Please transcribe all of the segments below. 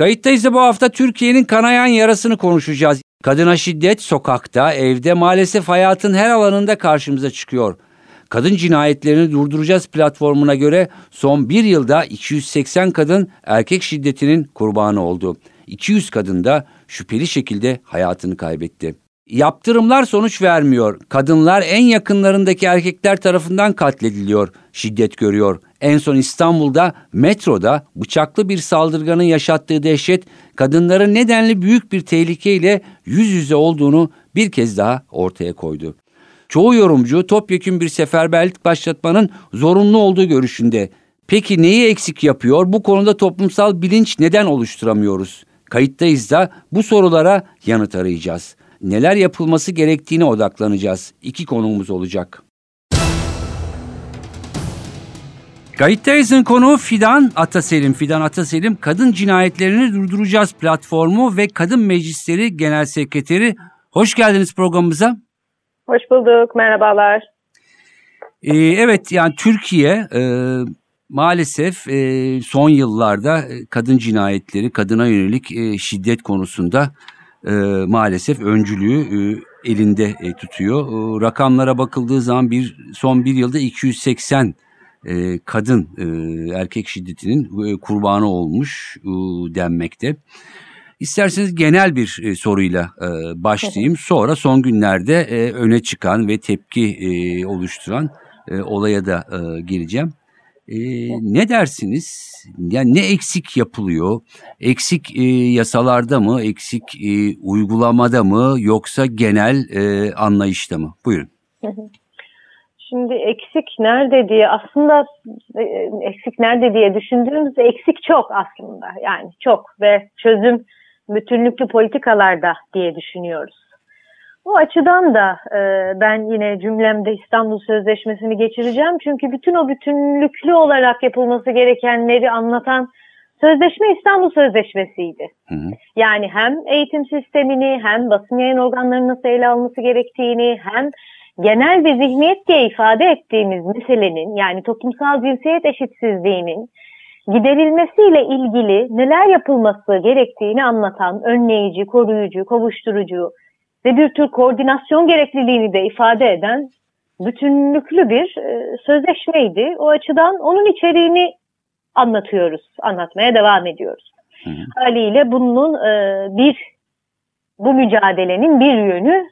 Kayıttayız da bu hafta Türkiye'nin kanayan yarasını konuşacağız. Kadına şiddet sokakta, evde maalesef hayatın her alanında karşımıza çıkıyor. Kadın cinayetlerini durduracağız platformuna göre son bir yılda 280 kadın erkek şiddetinin kurbanı oldu. 200 kadın da şüpheli şekilde hayatını kaybetti. Yaptırımlar sonuç vermiyor. Kadınlar en yakınlarındaki erkekler tarafından katlediliyor, şiddet görüyor. En son İstanbul'da metroda bıçaklı bir saldırganın yaşattığı dehşet kadınların nedenli büyük bir tehlikeyle yüz yüze olduğunu bir kez daha ortaya koydu. Çoğu yorumcu topyekün bir seferberlik başlatmanın zorunlu olduğu görüşünde. Peki neyi eksik yapıyor? Bu konuda toplumsal bilinç neden oluşturamıyoruz? Kayıttayız da bu sorulara yanıt arayacağız. Neler yapılması gerektiğine odaklanacağız. İki konumuz olacak. Kayıttayız'ın konuğu Fidan Ataselim. Fidan Ataselim Kadın Cinayetlerini Durduracağız platformu ve Kadın Meclisleri Genel Sekreteri. Hoş geldiniz programımıza. Hoş bulduk, merhabalar. Ee, evet yani Türkiye e, maalesef e, son yıllarda e, kadın cinayetleri, kadına yönelik e, şiddet konusunda e, maalesef öncülüğü e, elinde e, tutuyor. E, rakamlara bakıldığı zaman bir son bir yılda 280 e, kadın e, erkek şiddetinin e, kurbanı olmuş e, denmekte. İsterseniz genel bir e, soruyla e, başlayayım. Sonra son günlerde e, öne çıkan ve tepki e, oluşturan e, olaya da e, geleceğim. E, ne dersiniz? Yani ne eksik yapılıyor? Eksik e, yasalarda mı, eksik e, uygulamada mı yoksa genel e, anlayışta mı? Buyurun. Şimdi eksik nerede diye aslında e, eksik nerede diye düşündüğümüzde eksik çok aslında yani çok ve çözüm bütünlüklü politikalarda diye düşünüyoruz. Bu açıdan da e, ben yine cümlemde İstanbul Sözleşmesi'ni geçireceğim. Çünkü bütün o bütünlüklü olarak yapılması gerekenleri anlatan sözleşme İstanbul Sözleşmesi'ydi. Hı hı. Yani hem eğitim sistemini hem basın yayın organlarının nasıl ele alması gerektiğini hem genel bir zihniyet diye ifade ettiğimiz meselenin yani toplumsal cinsiyet eşitsizliğinin giderilmesiyle ilgili neler yapılması gerektiğini anlatan önleyici, koruyucu, kovuşturucu ve bir tür koordinasyon gerekliliğini de ifade eden bütünlüklü bir e, sözleşmeydi. O açıdan onun içeriğini anlatıyoruz, anlatmaya devam ediyoruz. Hı hı. Haliyle bunun e, bir bu mücadelenin bir yönü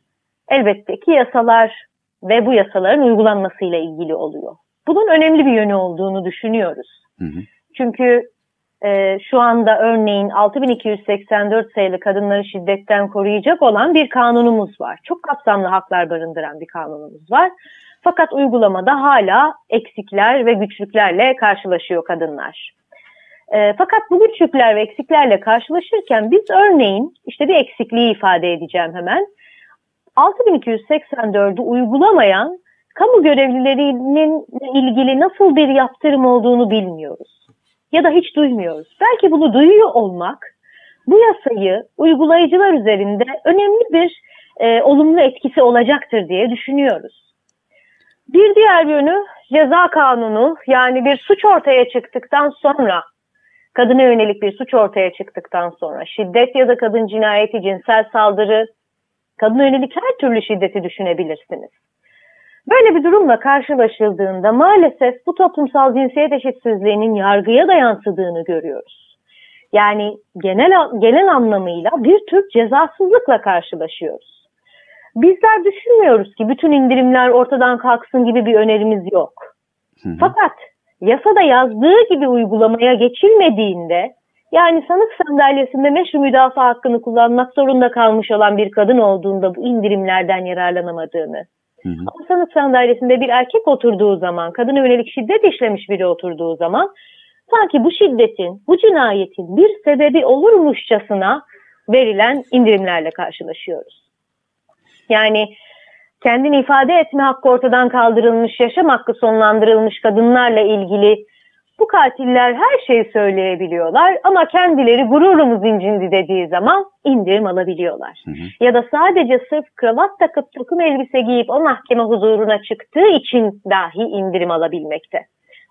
elbette ki yasalar ve bu yasaların uygulanmasıyla ilgili oluyor. Bunun önemli bir yönü olduğunu düşünüyoruz. Hı hı. Çünkü e, şu anda örneğin 6284 sayılı kadınları şiddetten koruyacak olan bir kanunumuz var. Çok kapsamlı haklar barındıran bir kanunumuz var. Fakat uygulamada hala eksikler ve güçlüklerle karşılaşıyor kadınlar. E, fakat bu güçlükler ve eksiklerle karşılaşırken biz örneğin işte bir eksikliği ifade edeceğim hemen. 6284'ü uygulamayan kamu görevlilerinin ilgili nasıl bir yaptırım olduğunu bilmiyoruz ya da hiç duymuyoruz. Belki bunu duyuyor olmak bu yasayı uygulayıcılar üzerinde önemli bir e, olumlu etkisi olacaktır diye düşünüyoruz. Bir diğer yönü ceza kanunu yani bir suç ortaya çıktıktan sonra kadına yönelik bir suç ortaya çıktıktan sonra şiddet ya da kadın cinayeti, cinsel saldırı, kadına yönelik her türlü şiddeti düşünebilirsiniz. Böyle bir durumla karşılaşıldığında maalesef bu toplumsal cinsiyet eşitsizliğinin yargıya da yansıdığını görüyoruz. Yani genel genel anlamıyla bir tür cezasızlıkla karşılaşıyoruz. Bizler düşünmüyoruz ki bütün indirimler ortadan kalksın gibi bir önerimiz yok. Hı hı. Fakat yasada yazdığı gibi uygulamaya geçilmediğinde yani sanık sandalyesinde meşru müdafaa hakkını kullanmak zorunda kalmış olan bir kadın olduğunda bu indirimlerden yararlanamadığını, Hı hı. Ama sanık sandalyesinde bir erkek oturduğu zaman, kadına yönelik şiddet işlemiş biri oturduğu zaman sanki bu şiddetin, bu cinayetin bir sebebi olurmuşçasına verilen indirimlerle karşılaşıyoruz. Yani kendini ifade etme hakkı ortadan kaldırılmış, yaşam hakkı sonlandırılmış kadınlarla ilgili bu katiller her şeyi söyleyebiliyorlar ama kendileri gururumuz incindi dediği zaman indirim alabiliyorlar. Hı hı. Ya da sadece sırf kravat takıp takım elbise giyip o mahkeme huzuruna çıktığı için dahi indirim alabilmekte.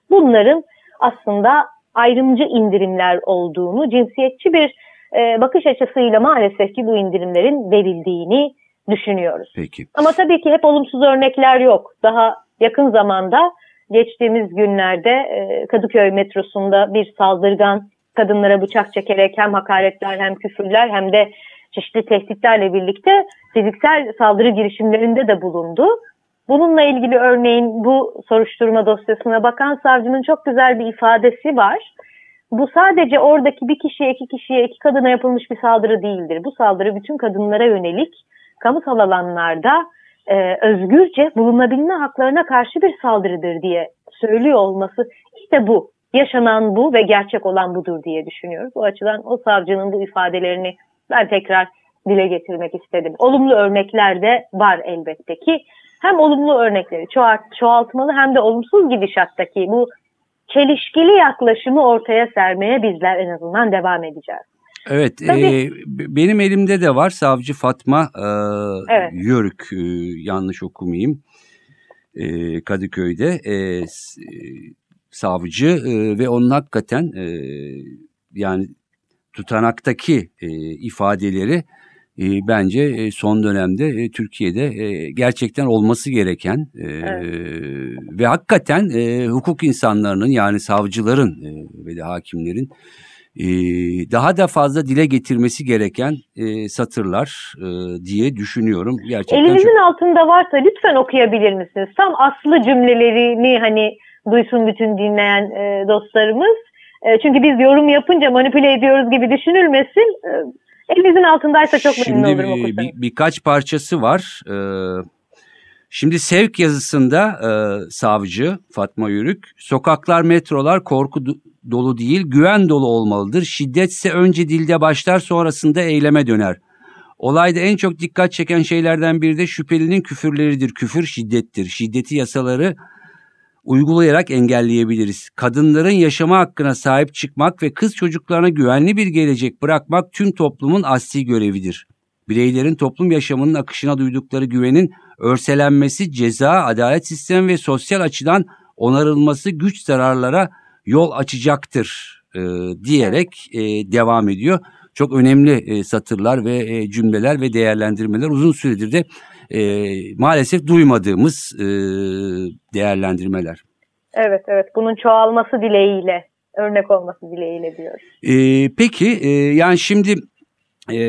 Bunların aslında ayrımcı indirimler olduğunu, cinsiyetçi bir e, bakış açısıyla maalesef ki bu indirimlerin verildiğini düşünüyoruz. Peki. Ama tabii ki hep olumsuz örnekler yok. Daha yakın zamanda geçtiğimiz günlerde e, Kadıköy metrosunda bir saldırgan kadınlara bıçak çekerek hem hakaretler hem küfürler hem de çeşitli tehditlerle birlikte fiziksel saldırı girişimlerinde de bulundu. Bununla ilgili örneğin bu soruşturma dosyasına bakan savcının çok güzel bir ifadesi var. Bu sadece oradaki bir kişiye, iki kişiye, iki kadına yapılmış bir saldırı değildir. Bu saldırı bütün kadınlara yönelik kamusal alanlarda e, özgürce bulunabilme haklarına karşı bir saldırıdır diye söylüyor olması işte bu. Yaşanan bu ve gerçek olan budur diye düşünüyoruz. Bu açıdan o savcının bu ifadelerini ben tekrar dile getirmek istedim. Olumlu örnekler de var elbette ki. Hem olumlu örnekleri çoğalt, çoğaltmalı hem de olumsuz gidişattaki bu çelişkili yaklaşımı ortaya sermeye bizler en azından devam edeceğiz. Evet, e, benim elimde de var savcı Fatma e, evet. Yörük, e, yanlış okumayayım, e, Kadıköy'de e, e, savcı e, ve onun hakikaten e, yani tutanaktaki e, ifadeleri e, bence e, son dönemde e, Türkiye'de e, gerçekten olması gereken e, evet. ve hakikaten e, hukuk insanlarının yani savcıların e, ve de hakimlerin e, daha da fazla dile getirmesi gereken e, satırlar e, diye düşünüyorum. Gerçekten Elinizin çok... altında varsa lütfen okuyabilir misiniz? Tam aslı cümlelerini hani duysun bütün dinleyen e, dostlarımız. E, çünkü biz yorum yapınca manipüle ediyoruz gibi düşünülmesin. E, elinizin altındaysa çok memnun olurum okursanız. Bir, birkaç parçası var. Ee, Şimdi sevk yazısında e, savcı Fatma Yürük, sokaklar, metrolar korku dolu değil, güven dolu olmalıdır. Şiddetse önce dilde başlar, sonrasında eyleme döner. Olayda en çok dikkat çeken şeylerden biri de şüphelinin küfürleridir. Küfür şiddettir. Şiddeti yasaları uygulayarak engelleyebiliriz. Kadınların yaşama hakkına sahip çıkmak ve kız çocuklarına güvenli bir gelecek bırakmak tüm toplumun asli görevidir. Bireylerin toplum yaşamının akışına duydukları güvenin örselenmesi ceza, adalet sistemi ve sosyal açıdan onarılması güç zararlara yol açacaktır e, diyerek e, devam ediyor. Çok önemli e, satırlar ve e, cümleler ve değerlendirmeler uzun süredir de e, maalesef duymadığımız e, değerlendirmeler. Evet evet bunun çoğalması dileğiyle örnek olması dileğiyle diyoruz. E, peki e, yani şimdi e,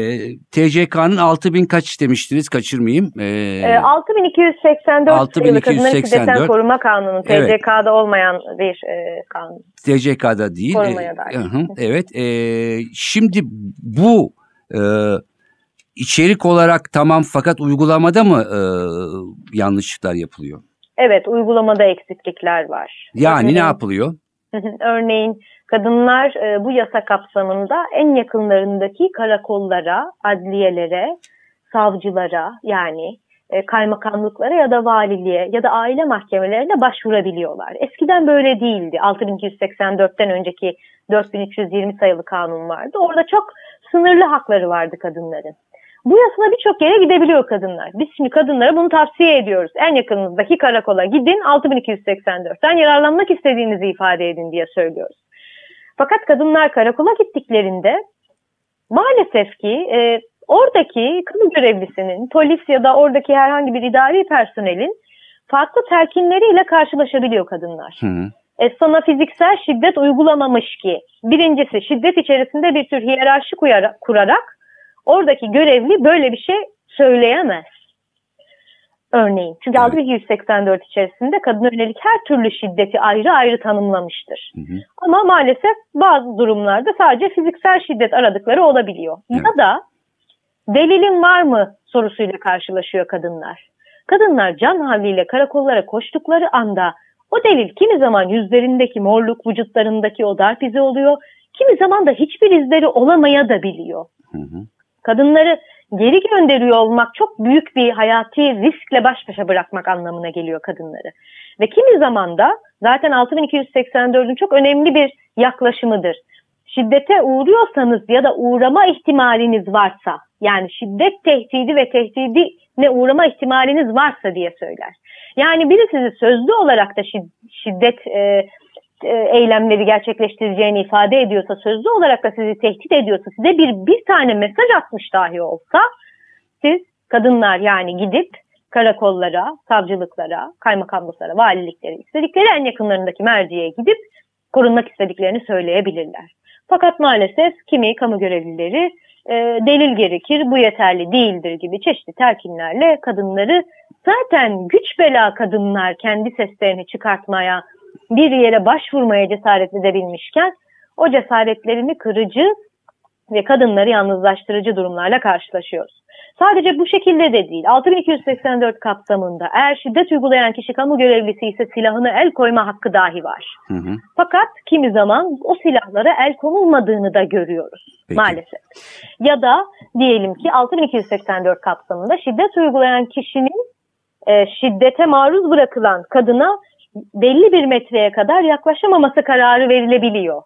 TCK'nın 6000 kaç demiştiniz kaçırmayayım. E, e, 6284 6284 Kadınların Koruma Kanunu TCK'da evet. olmayan bir e, kanun. TCK'da değil. Korumaya dair. E, hı, evet. E, şimdi bu e, içerik olarak tamam fakat uygulamada mı e, yanlışlıklar yapılıyor? Evet uygulamada eksiklikler var. Yani Örneğin, ne yapılıyor? Örneğin Kadınlar e, bu yasa kapsamında en yakınlarındaki karakollara, adliyelere, savcılara yani e, kaymakamlıklara ya da valiliğe ya da aile mahkemelerine başvurabiliyorlar. Eskiden böyle değildi. 6284'ten önceki 4320 sayılı kanun vardı. Orada çok sınırlı hakları vardı kadınların. Bu yasada birçok yere gidebiliyor kadınlar. Biz şimdi kadınlara bunu tavsiye ediyoruz. En yakınınızdaki karakola gidin 6284'ten yararlanmak istediğinizi ifade edin diye söylüyoruz. Fakat kadınlar karakola gittiklerinde maalesef ki e, oradaki kamu görevlisinin, polis ya da oradaki herhangi bir idari personelin farklı telkinleriyle karşılaşabiliyor kadınlar. Hı. E, sana fiziksel şiddet uygulamamış ki. Birincisi şiddet içerisinde bir tür hiyerarşi kurarak oradaki görevli böyle bir şey söyleyemez. Örneğin. Çünkü evet. 6184 içerisinde kadına yönelik her türlü şiddeti ayrı ayrı tanımlamıştır. Hı hı. Ama maalesef bazı durumlarda sadece fiziksel şiddet aradıkları olabiliyor. Evet. Ya da delilin var mı sorusuyla karşılaşıyor kadınlar. Kadınlar can havliyle karakollara koştukları anda o delil kimi zaman yüzlerindeki morluk, vücutlarındaki o darp izi oluyor. Kimi zaman da hiçbir izleri olamaya da biliyor. Hı hı Kadınları geri gönderiyor olmak çok büyük bir hayati riskle baş başa bırakmak anlamına geliyor kadınları. Ve kimi zaman da zaten 6284'ün çok önemli bir yaklaşımıdır. Şiddete uğruyorsanız ya da uğrama ihtimaliniz varsa yani şiddet tehdidi ve tehdidine uğrama ihtimaliniz varsa diye söyler. Yani biri sizi sözlü olarak da şiddet e, eylemleri gerçekleştireceğini ifade ediyorsa, sözlü olarak da sizi tehdit ediyorsa, size bir bir tane mesaj atmış dahi olsa, siz kadınlar yani gidip karakollara, savcılıklara, kaymakamlıklara, valiliklere, istedikleri en yakınlarındaki merciye gidip korunmak istediklerini söyleyebilirler. Fakat maalesef kimi kamu görevlileri e, delil gerekir, bu yeterli değildir gibi çeşitli telkinlerle kadınları zaten güç bela kadınlar kendi seslerini çıkartmaya, bir yere başvurmaya cesaret edebilmişken o cesaretlerini kırıcı ve kadınları yalnızlaştırıcı durumlarla karşılaşıyoruz. Sadece bu şekilde de değil. 6284 kapsamında eğer şiddet uygulayan kişi kamu görevlisi ise silahını el koyma hakkı dahi var. Hı hı. Fakat kimi zaman o silahlara el konulmadığını da görüyoruz Peki. maalesef. Ya da diyelim ki 6284 kapsamında şiddet uygulayan kişinin e, şiddete maruz bırakılan kadına belli bir metreye kadar yaklaşamaması kararı verilebiliyor.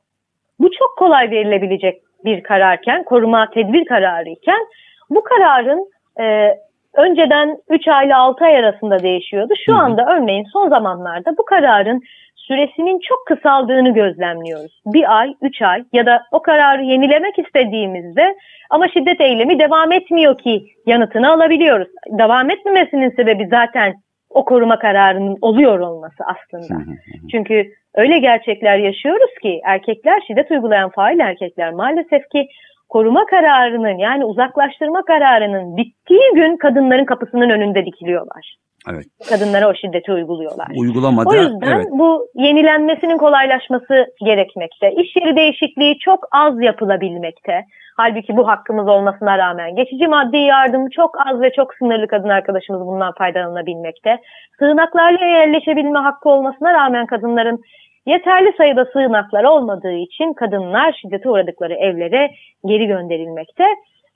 Bu çok kolay verilebilecek bir kararken, koruma tedbir kararı iken bu kararın e, önceden 3 ay ile 6 ay arasında değişiyordu. Şu anda örneğin son zamanlarda bu kararın süresinin çok kısaldığını gözlemliyoruz. Bir ay, üç ay ya da o kararı yenilemek istediğimizde ama şiddet eylemi devam etmiyor ki yanıtını alabiliyoruz. Devam etmemesinin sebebi zaten o koruma kararının oluyor olması aslında. Çünkü öyle gerçekler yaşıyoruz ki erkekler şiddet uygulayan fail erkekler maalesef ki koruma kararının yani uzaklaştırma kararının bittiği gün kadınların kapısının önünde dikiliyorlar. Evet. Kadınlara o şiddeti uyguluyorlar. Uygulamada. O yüzden evet. bu yenilenmesinin kolaylaşması gerekmekte. İş yeri değişikliği çok az yapılabilmekte. Halbuki bu hakkımız olmasına rağmen geçici maddi yardım çok az ve çok sınırlı kadın arkadaşımız bundan faydalanabilmekte. Sığınaklarla yerleşebilme hakkı olmasına rağmen kadınların yeterli sayıda sığınaklar olmadığı için kadınlar şiddete uğradıkları evlere geri gönderilmekte.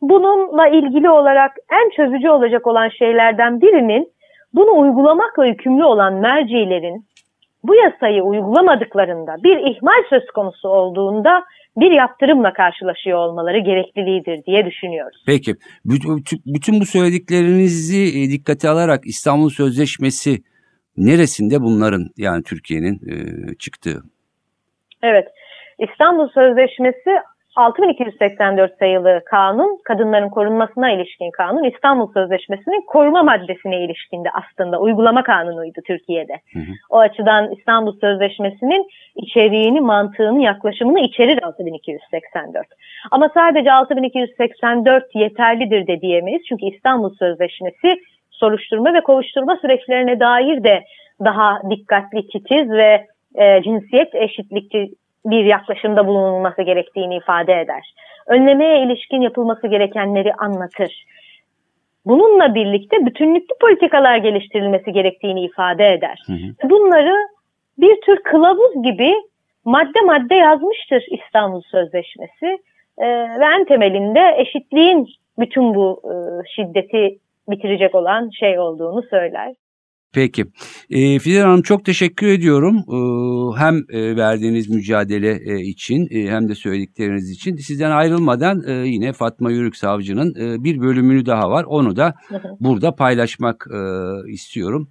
Bununla ilgili olarak en çözücü olacak olan şeylerden birinin bunu uygulamakla yükümlü olan mercilerin bu yasayı uygulamadıklarında bir ihmal söz konusu olduğunda bir yaptırımla karşılaşıyor olmaları gerekliliğidir diye düşünüyoruz. Peki bütün bu söylediklerinizi e, dikkate alarak İstanbul Sözleşmesi neresinde bunların yani Türkiye'nin e, çıktığı? Evet İstanbul Sözleşmesi 6284 sayılı kanun, kadınların korunmasına ilişkin kanun, İstanbul Sözleşmesi'nin koruma maddesine ilişkinde aslında uygulama kanunuydu Türkiye'de. Hı hı. O açıdan İstanbul Sözleşmesi'nin içeriğini, mantığını, yaklaşımını içerir 6284. Ama sadece 6284 yeterlidir de diyemeyiz. Çünkü İstanbul Sözleşmesi soruşturma ve kovuşturma süreçlerine dair de daha dikkatli, titiz ve e, cinsiyet eşitlikçi bir yaklaşımda bulunulması gerektiğini ifade eder. Önlemeye ilişkin yapılması gerekenleri anlatır. Bununla birlikte bütünlüklü politikalar geliştirilmesi gerektiğini ifade eder. Hı hı. Bunları bir tür kılavuz gibi madde madde yazmıştır İstanbul Sözleşmesi. Ee, ve en temelinde eşitliğin bütün bu e, şiddeti bitirecek olan şey olduğunu söyler. Peki. E, Fidan Hanım çok teşekkür ediyorum. E, hem e, verdiğiniz mücadele e, için e, hem de söyledikleriniz için. Sizden ayrılmadan e, yine Fatma Yürük Savcı'nın e, bir bölümünü daha var. Onu da burada paylaşmak e, istiyorum.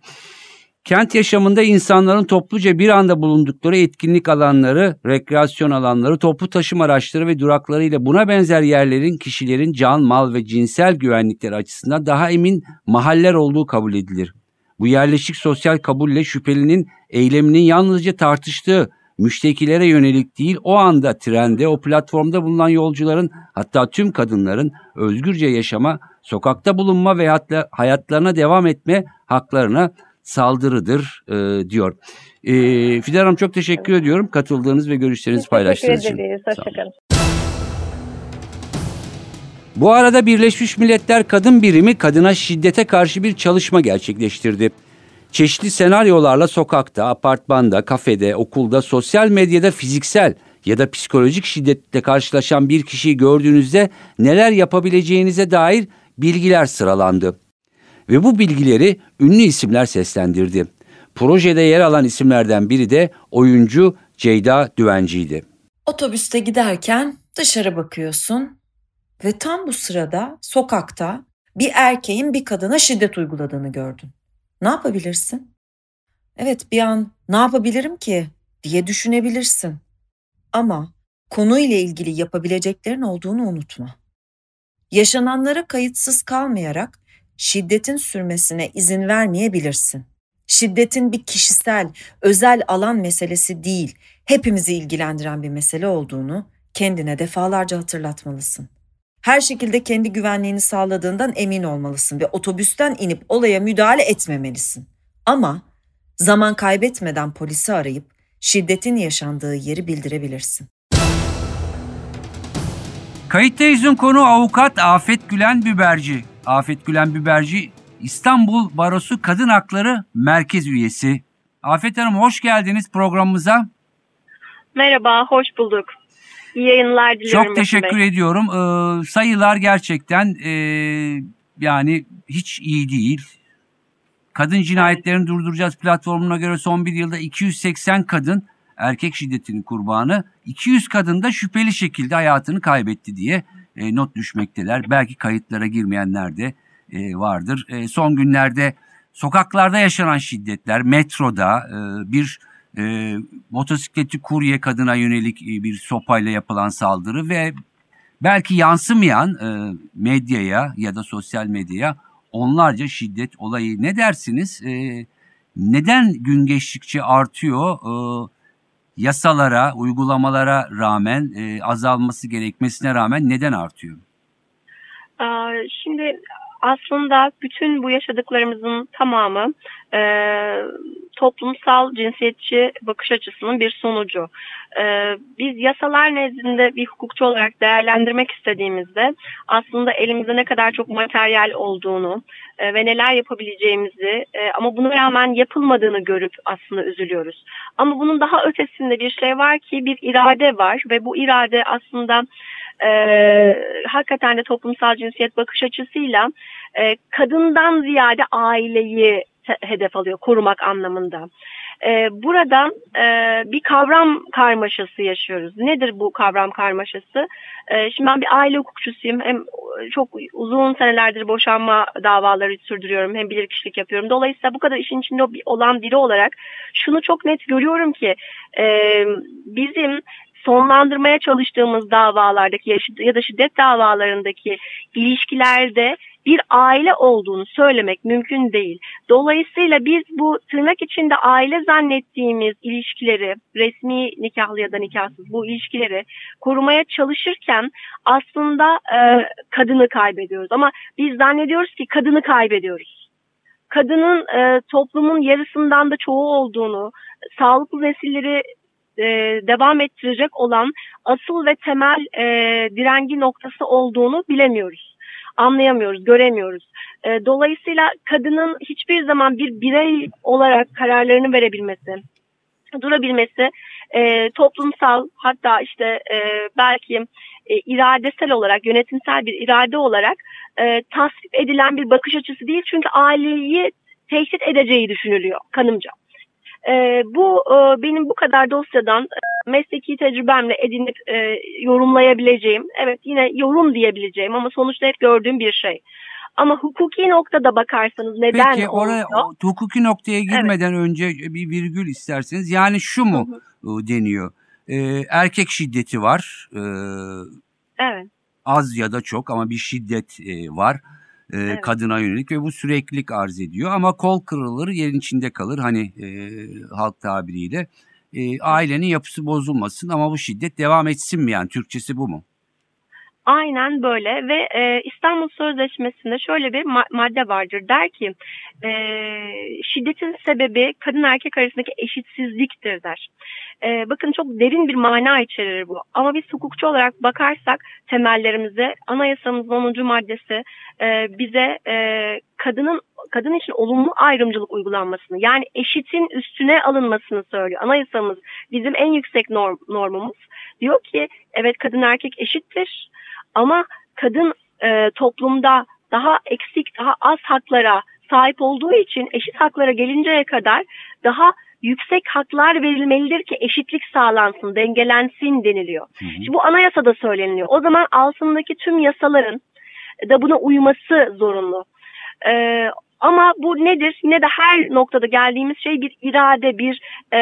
Kent yaşamında insanların topluca bir anda bulundukları etkinlik alanları, rekreasyon alanları, toplu taşıma araçları ve durakları ile buna benzer yerlerin kişilerin can, mal ve cinsel güvenlikleri açısından daha emin mahaller olduğu kabul edilir. Bu yerleşik sosyal kabulle şüphelinin eyleminin yalnızca tartıştığı müştekilere yönelik değil o anda trende o platformda bulunan yolcuların hatta tüm kadınların özgürce yaşama, sokakta bulunma ve hatta hayatlarına devam etme haklarına saldırıdır e, diyor. E, Fidan Hanım çok teşekkür ediyorum katıldığınız ve görüşlerinizi paylaştığınız için. Teşekkür ederiz. Hoşçakalın. Bu arada Birleşmiş Milletler Kadın Birimi kadına şiddete karşı bir çalışma gerçekleştirdi. Çeşitli senaryolarla sokakta, apartmanda, kafede, okulda, sosyal medyada fiziksel ya da psikolojik şiddetle karşılaşan bir kişiyi gördüğünüzde neler yapabileceğinize dair bilgiler sıralandı. Ve bu bilgileri ünlü isimler seslendirdi. Projede yer alan isimlerden biri de oyuncu Ceyda Düvenci'ydi. Otobüste giderken dışarı bakıyorsun ve tam bu sırada sokakta bir erkeğin bir kadına şiddet uyguladığını gördün. Ne yapabilirsin? Evet bir an ne yapabilirim ki diye düşünebilirsin. Ama konuyla ilgili yapabileceklerin olduğunu unutma. Yaşananlara kayıtsız kalmayarak şiddetin sürmesine izin vermeyebilirsin. Şiddetin bir kişisel, özel alan meselesi değil, hepimizi ilgilendiren bir mesele olduğunu kendine defalarca hatırlatmalısın. Her şekilde kendi güvenliğini sağladığından emin olmalısın ve otobüsten inip olaya müdahale etmemelisin. Ama zaman kaybetmeden polisi arayıp şiddetin yaşandığı yeri bildirebilirsin. Kayıttayız'ın konu avukat Afet Gülen Biberci. Afet Gülen Biberci İstanbul Barosu Kadın Hakları Merkez Üyesi. Afet Hanım hoş geldiniz programımıza. Merhaba, hoş bulduk. İyi yayınlar diliyorum. Çok teşekkür Bey. ediyorum. Ee, sayılar gerçekten e, yani hiç iyi değil. Kadın cinayetlerini evet. durduracağız platformuna göre son bir yılda 280 kadın erkek şiddetinin kurbanı, 200 kadın da şüpheli şekilde hayatını kaybetti diye e, not düşmekteler. Belki kayıtlara girmeyenler de e, vardır. E, son günlerde sokaklarda yaşanan şiddetler, metroda e, bir e, motosikletli kurye kadına yönelik e, bir sopayla yapılan saldırı ve belki yansımayan e, medyaya ya da sosyal medyaya onlarca şiddet olayı ne dersiniz? E, neden gün geçtikçe artıyor? E, yasalara, uygulamalara rağmen e, azalması gerekmesine rağmen neden artıyor? Şimdi aslında bütün bu yaşadıklarımızın tamamı e, toplumsal cinsiyetçi bakış açısının bir sonucu. E, biz yasalar nezdinde bir hukukçu olarak değerlendirmek istediğimizde aslında elimizde ne kadar çok materyal olduğunu e, ve neler yapabileceğimizi e, ama buna rağmen yapılmadığını görüp aslında üzülüyoruz. Ama bunun daha ötesinde bir şey var ki bir irade var ve bu irade aslında e, hakikaten de toplumsal cinsiyet bakış açısıyla e, kadından ziyade aileyi hedef alıyor korumak anlamında. E, burada e, bir kavram karmaşası yaşıyoruz. Nedir bu kavram karmaşası? E, şimdi ben bir aile hukukçusuyum. Hem çok uzun senelerdir boşanma davaları sürdürüyorum. Hem bilirkişilik yapıyorum. Dolayısıyla bu kadar işin içinde olan biri olarak şunu çok net görüyorum ki e, bizim sonlandırmaya çalıştığımız davalardaki ya da şiddet davalarındaki ilişkilerde bir aile olduğunu söylemek mümkün değil. Dolayısıyla biz bu tırnak içinde aile zannettiğimiz ilişkileri, resmi nikahlı ya da nikahsız bu ilişkileri korumaya çalışırken aslında e, kadını kaybediyoruz. Ama biz zannediyoruz ki kadını kaybediyoruz. Kadının e, toplumun yarısından da çoğu olduğunu, sağlıklı nesilleri e, devam ettirecek olan asıl ve temel e, direngi noktası olduğunu bilemiyoruz. Anlayamıyoruz, göremiyoruz. E, dolayısıyla kadının hiçbir zaman bir birey olarak kararlarını verebilmesi, durabilmesi e, toplumsal hatta işte e, belki iradesel olarak, yönetimsel bir irade olarak e, tasvip edilen bir bakış açısı değil. Çünkü aileyi tehdit edeceği düşünülüyor kanımca. E, bu e, benim bu kadar dosyadan e, mesleki tecrübemle edinip e, yorumlayabileceğim, evet yine yorum diyebileceğim ama sonuçta hep gördüğüm bir şey. Ama hukuki noktada bakarsanız neden Peki oraya o, hukuki noktaya girmeden evet. önce bir virgül isterseniz. Yani şu mu hı hı. deniyor? Ee, erkek şiddeti var. Ee, evet. Az ya da çok ama bir şiddet e, var e, evet. kadına yönelik ve bu süreklilik arz ediyor. Ama kol kırılır yerin içinde kalır hani e, halk tabiriyle. E, ailenin yapısı bozulmasın ama bu şiddet devam etsin mi yani Türkçesi bu mu? Aynen böyle ve e, İstanbul Sözleşmesi'nde şöyle bir ma- madde vardır. Der ki e, şiddetin sebebi kadın erkek arasındaki eşitsizliktir der. E, bakın çok derin bir mana içerir bu. Ama biz hukukçu olarak bakarsak temellerimize anayasamızın 10. maddesi e, bize e, kadının kadın için olumlu ayrımcılık uygulanmasını yani eşitin üstüne alınmasını söylüyor. Anayasamız bizim en yüksek norm, normumuz. Diyor ki evet kadın erkek eşittir ama kadın e, toplumda daha eksik, daha az haklara sahip olduğu için eşit haklara gelinceye kadar daha yüksek haklar verilmelidir ki eşitlik sağlansın, dengelensin deniliyor. Hı hı. Şimdi bu anayasada söyleniliyor. O zaman altındaki tüm yasaların da buna uyması zorunlu. Ee, ama bu nedir? Yine de her noktada geldiğimiz şey bir irade, bir e,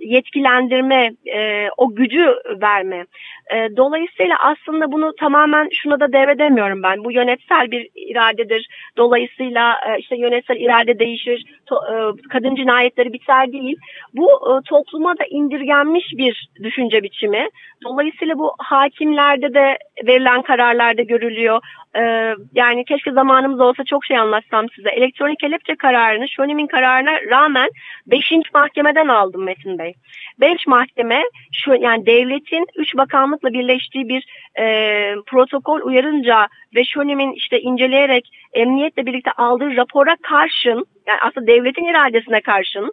yetkilendirme, e, o gücü verme. E, dolayısıyla aslında bunu tamamen şuna da devredemiyorum ben. Bu yönetsel bir iradedir. Dolayısıyla e, işte yönetsel irade değişir, to, e, kadın cinayetleri biter değil. Bu e, topluma da indirgenmiş bir düşünce biçimi. Dolayısıyla bu hakimlerde de verilen kararlarda görülüyor. Ee, yani keşke zamanımız olsa çok şey anlatsam size. Elektronik kelepçe kararını, Şönim'in kararına rağmen 5. mahkemeden aldım Metin Bey. 5 mahkeme şu yani devletin 3 bakanlıkla birleştiği bir e, protokol uyarınca ve Şönim'in işte inceleyerek emniyetle birlikte aldığı rapora karşın yani aslında devletin iradesine karşın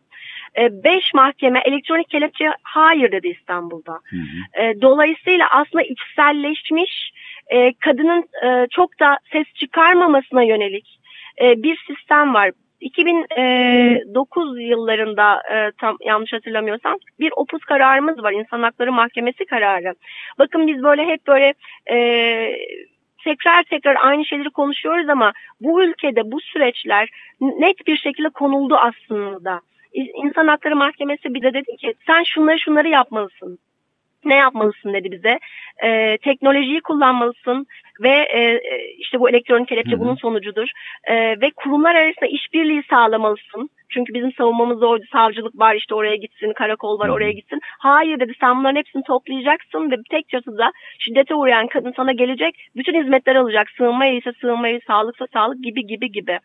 5 mahkeme elektronik kelepçe hayır dedi İstanbul'da. Hı hı. E, dolayısıyla aslında içselleşmiş e, kadının e, çok da ses çıkarmamasına yönelik e, bir sistem var. 2009 yıllarında e, tam yanlış hatırlamıyorsam bir opus kararımız var. İnsan Hakları Mahkemesi kararı. Bakın biz böyle hep böyle e, tekrar tekrar aynı şeyleri konuşuyoruz ama bu ülkede bu süreçler net bir şekilde konuldu aslında. İnsan Hakları Mahkemesi bize dedi ki sen şunları şunları yapmalısın. Ne yapmalısın dedi bize. Ee, teknolojiyi kullanmalısın ve e, işte bu elektronik kelepçe bunun sonucudur. Ee, ve kurumlar arasında işbirliği sağlamalısın. Çünkü bizim savunmamızda orada savcılık var işte oraya gitsin, karakol var oraya gitsin. Hayır dedi sen bunların hepsini toplayacaksın ve tek çatıda şiddete uğrayan kadın sana gelecek. Bütün hizmetler alacak. Sığınma ise sığınmayı, sağlıksa sağlık gibi gibi gibi.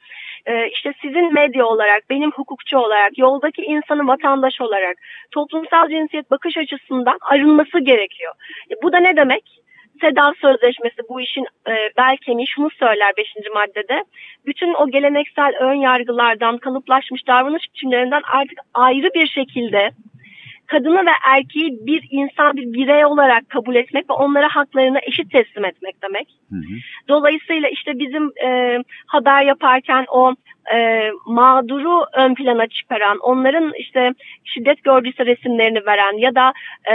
Ee, işte sizin medya olarak, benim hukukçu olarak, yoldaki insanı vatandaş olarak toplumsal cinsiyet bakış açısından arınması gerekiyor. E, bu da ne demek? SEDAV Sözleşmesi bu işin e, bel kemiği şunu söyler 5. maddede. Bütün o geleneksel ön yargılardan, kalıplaşmış davranış biçimlerinden artık ayrı bir şekilde kadını ve erkeği bir insan, bir birey olarak kabul etmek ve onlara haklarını eşit teslim etmek demek. Hı hı. Dolayısıyla işte bizim e, haber yaparken o e, mağduru ön plana çıkaran, onların işte şiddet gördüyse resimlerini veren ya da e,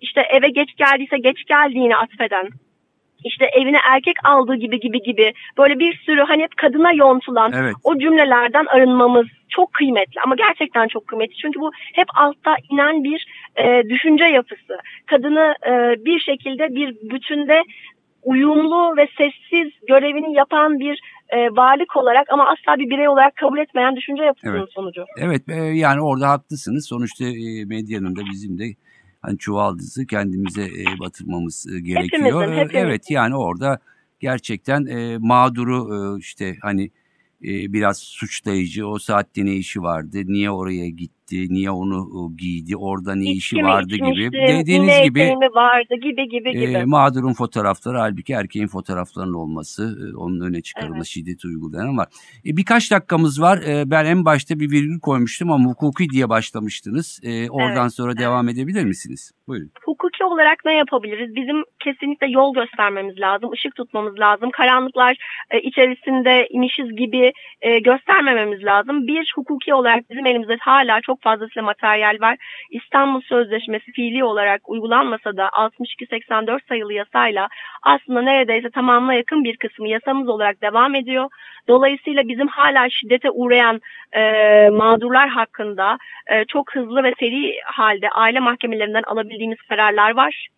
işte eve geç geldiyse geç geldiğini atfeden, işte evine erkek aldığı gibi gibi gibi böyle bir sürü hani hep kadına yontulan Evet. o cümlelerden arınmamız çok kıymetli ama gerçekten çok kıymetli çünkü bu hep altta inen bir e, düşünce yapısı. Kadını e, bir şekilde bir bütünde uyumlu ve sessiz görevini yapan bir e, varlık olarak ama asla bir birey olarak kabul etmeyen düşünce yapısının Evet. sonucu. Evet e, yani orada haklısınız. Sonuçta e, medyanın da bizim de hani çuvaldızı kendimize e, batırmamız e, gerekiyor. Hepimizin, hepimizin. Evet yani orada gerçekten e, mağduru e, işte hani e, biraz suçlayıcı o saatte ne işi vardı, niye oraya gitti, niye onu e, giydi, orada ne işi mi vardı gibi. Dediğiniz gibi vardı gibi gibi gibi. e, mağdurun fotoğrafları halbuki erkeğin fotoğraflarının olması, e, onun öne çıkarılması, Evet. şiddet uygulayan var. E, birkaç dakikamız var. E, ben en başta bir virgül koymuştum ama hukuki diye başlamıştınız. E, oradan Evet, sonra devam edebilir misiniz? Buyurun. Hukuki olarak ne yapabiliriz? Bizim kesinlikle yol göstermemiz lazım, ışık tutmamız lazım. Karanlıklar e, içerisinde imişiz gibi e, göstermememiz lazım. Bir, hukuki olarak bizim elimizde hala çok fazlasıyla materyal var. İstanbul Sözleşmesi fiili olarak uygulanmasa da 62-84 sayılı yasayla aslında neredeyse tamamına yakın bir kısmı yasamız olarak devam ediyor. Dolayısıyla bizim hala şiddete uğrayan e, mağdurlar hakkında e, çok hızlı ve seri halde aile mahkemelerinden alabildiğimiz kararlar var.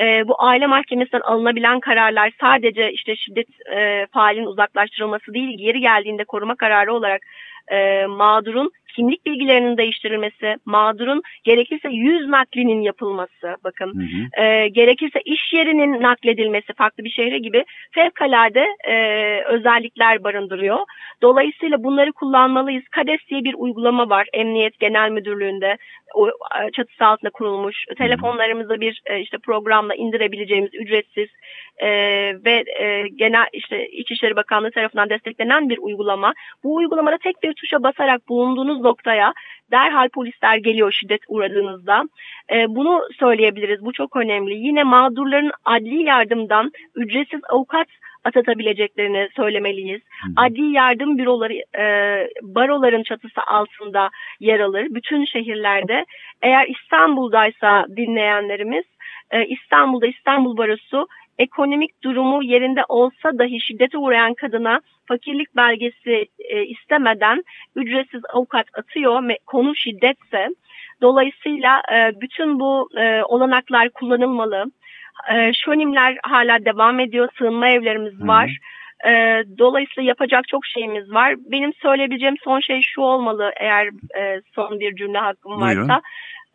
E, bu aile mahkemesinden alınabilen kararlar sadece işte şiddet e, faalinin uzaklaştırılması değil, geri geldiğinde koruma kararı olarak e, mağdurun kimlik bilgilerinin değiştirilmesi, mağdurun gerekirse yüz naklinin yapılması, bakın Hı hı. e, gerekirse iş yerinin nakledilmesi farklı bir şehre gibi fevkalade e, özellikler barındırıyor. Dolayısıyla bunları kullanmalıyız. KADES diye bir uygulama var Emniyet Genel Müdürlüğü'nde o, çatısı altında kurulmuş. Telefonlarımızda bir e, işte programla indirebileceğimiz ücretsiz e, ve e, genel işte İçişleri Bakanlığı tarafından desteklenen bir uygulama. Bu uygulamada tek bir tuşa basarak bulunduğunuz noktaya derhal polisler geliyor şiddet uğradığınızda. E, bunu söyleyebiliriz. Bu çok önemli. Yine mağdurların adli yardımdan ücretsiz avukat atatabileceklerini söylemeliyiz. Adli yardım büroları e, baroların çatısı altında yer alır. Bütün şehirlerde eğer İstanbul'daysa dinleyenlerimiz e, İstanbul'da İstanbul Barosu ekonomik durumu yerinde olsa dahi şiddete uğrayan kadına fakirlik belgesi e, istemeden ücretsiz avukat atıyor. Konu şiddetse dolayısıyla e, bütün bu e, olanaklar kullanılmalı. E, şönimler hala devam ediyor. Sığınma evlerimiz Hı. var. E, dolayısıyla yapacak çok şeyimiz var. Benim söyleyebileceğim son şey şu olmalı eğer e, son bir cümle hakkım Buyurun.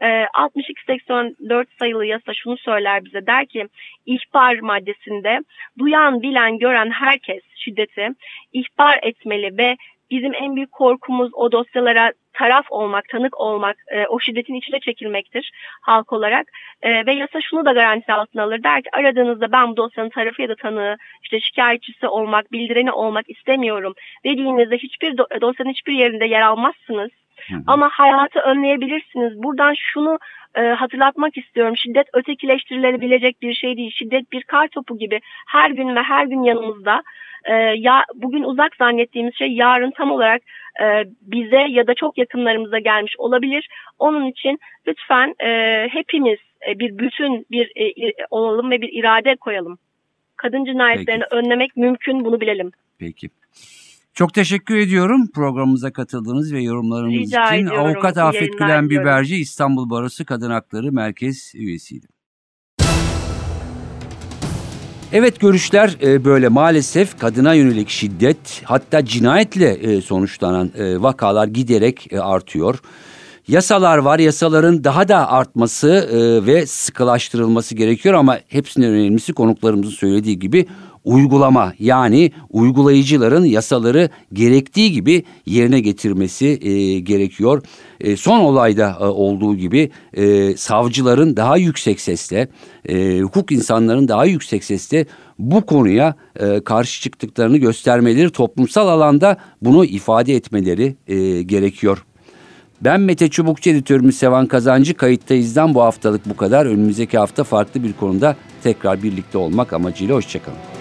Varsa. E, 6284 sayılı yasa şunu söyler bize der ki ihbar maddesinde duyan, bilen, gören herkes şiddeti ihbar etmeli ve bizim en büyük korkumuz o dosyalara taraf olmak, tanık olmak, e, o şiddetin içine çekilmektir halk olarak. E, ve yasa şunu da garanti altına alır. Der ki aradığınızda ben bu dosyanın tarafı ya da tanığı, işte şikayetçisi olmak, bildireni olmak istemiyorum dediğinizde hiçbir do- dosyanın hiçbir yerinde yer almazsınız. Hı hı. Ama hayatı önleyebilirsiniz. Buradan şunu e, hatırlatmak istiyorum. Şiddet ötekileştirilebilecek bir şey değil. Şiddet bir kar topu gibi her gün ve her gün yanımızda. E, ya bugün uzak zannettiğimiz şey yarın tam olarak e, bize ya da çok yakınlarımıza gelmiş olabilir. Onun için lütfen e, hepimiz e, bir bütün bir e, olalım ve bir irade koyalım. Kadın cinayetlerini önlemek mümkün bunu bilelim. Peki. Çok teşekkür ediyorum programımıza katıldığınız ve yorumlarınız Rica için. ediyorum. Avukat Afet Gülen. Biberci İstanbul Barosu Kadın Hakları Merkez üyesiydi. Evet görüşler e, böyle maalesef kadına yönelik şiddet hatta cinayetle e, sonuçlanan e, vakalar giderek artıyor. Yasalar var yasaların daha da artması ve sıkılaştırılması gerekiyor ama hepsinden önemlisi konuklarımızın söylediği gibi uygulama yani uygulayıcıların yasaları gerektiği gibi yerine getirmesi e, gerekiyor. E, son olayda e, olduğu gibi e, savcıların daha yüksek sesle, e, hukuk insanların daha yüksek sesle bu konuya e, karşı çıktıklarını göstermeleri, toplumsal alanda bunu ifade etmeleri e, gerekiyor. Ben Mete Çubukçu editörümüz Sevan Kazancı kayıttayızdan bu haftalık bu kadar. Önümüzdeki hafta farklı bir konuda tekrar birlikte olmak amacıyla hoşçakalın.